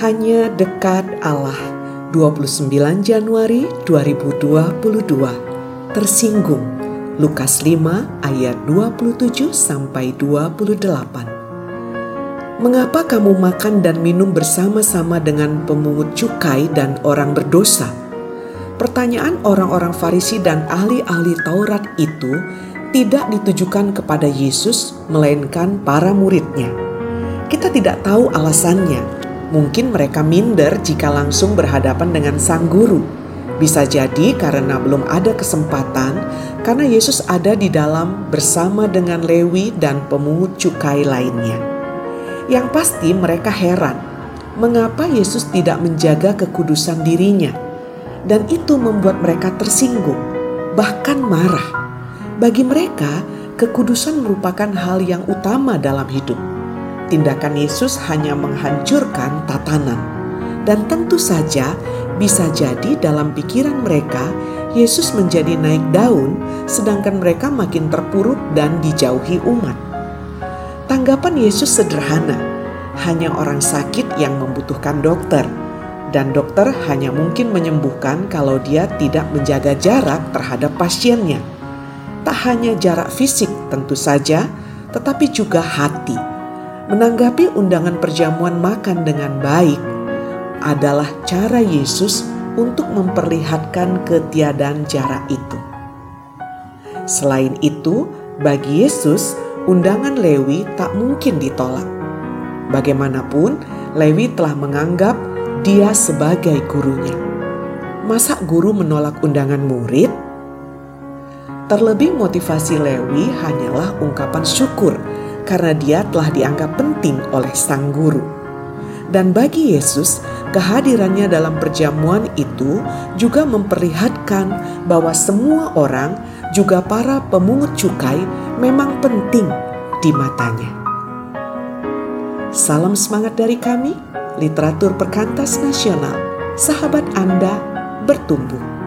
Hanya dekat Allah. 29 Januari 2022 Tersinggung. Lukas 5 ayat 27 sampai 28 Mengapa kamu makan dan minum bersama-sama dengan pemungut cukai dan orang berdosa? Pertanyaan orang-orang Farisi dan ahli-ahli Taurat itu tidak ditujukan kepada Yesus, melainkan para muridnya. Kita tidak tahu alasannya, Mungkin mereka minder jika langsung berhadapan dengan sang guru. Bisa jadi karena belum ada kesempatan, karena Yesus ada di dalam bersama dengan Lewi dan pemungut cukai lainnya. Yang pasti, mereka heran mengapa Yesus tidak menjaga kekudusan dirinya, dan itu membuat mereka tersinggung, bahkan marah. Bagi mereka, kekudusan merupakan hal yang utama dalam hidup tindakan Yesus hanya menghancurkan tatanan. Dan tentu saja bisa jadi dalam pikiran mereka Yesus menjadi naik daun sedangkan mereka makin terpuruk dan dijauhi umat. Tanggapan Yesus sederhana, hanya orang sakit yang membutuhkan dokter dan dokter hanya mungkin menyembuhkan kalau dia tidak menjaga jarak terhadap pasiennya. Tak hanya jarak fisik tentu saja, tetapi juga hati Menanggapi undangan perjamuan makan dengan baik adalah cara Yesus untuk memperlihatkan ketiadaan jarak itu. Selain itu, bagi Yesus, undangan Lewi tak mungkin ditolak. Bagaimanapun, Lewi telah menganggap dia sebagai gurunya. Masa guru menolak undangan murid? Terlebih motivasi Lewi hanyalah ungkapan syukur karena dia telah dianggap penting oleh sang guru. Dan bagi Yesus, kehadirannya dalam perjamuan itu juga memperlihatkan bahwa semua orang, juga para pemungut cukai, memang penting di matanya. Salam semangat dari kami, literatur perkantas nasional, sahabat Anda bertumbuh.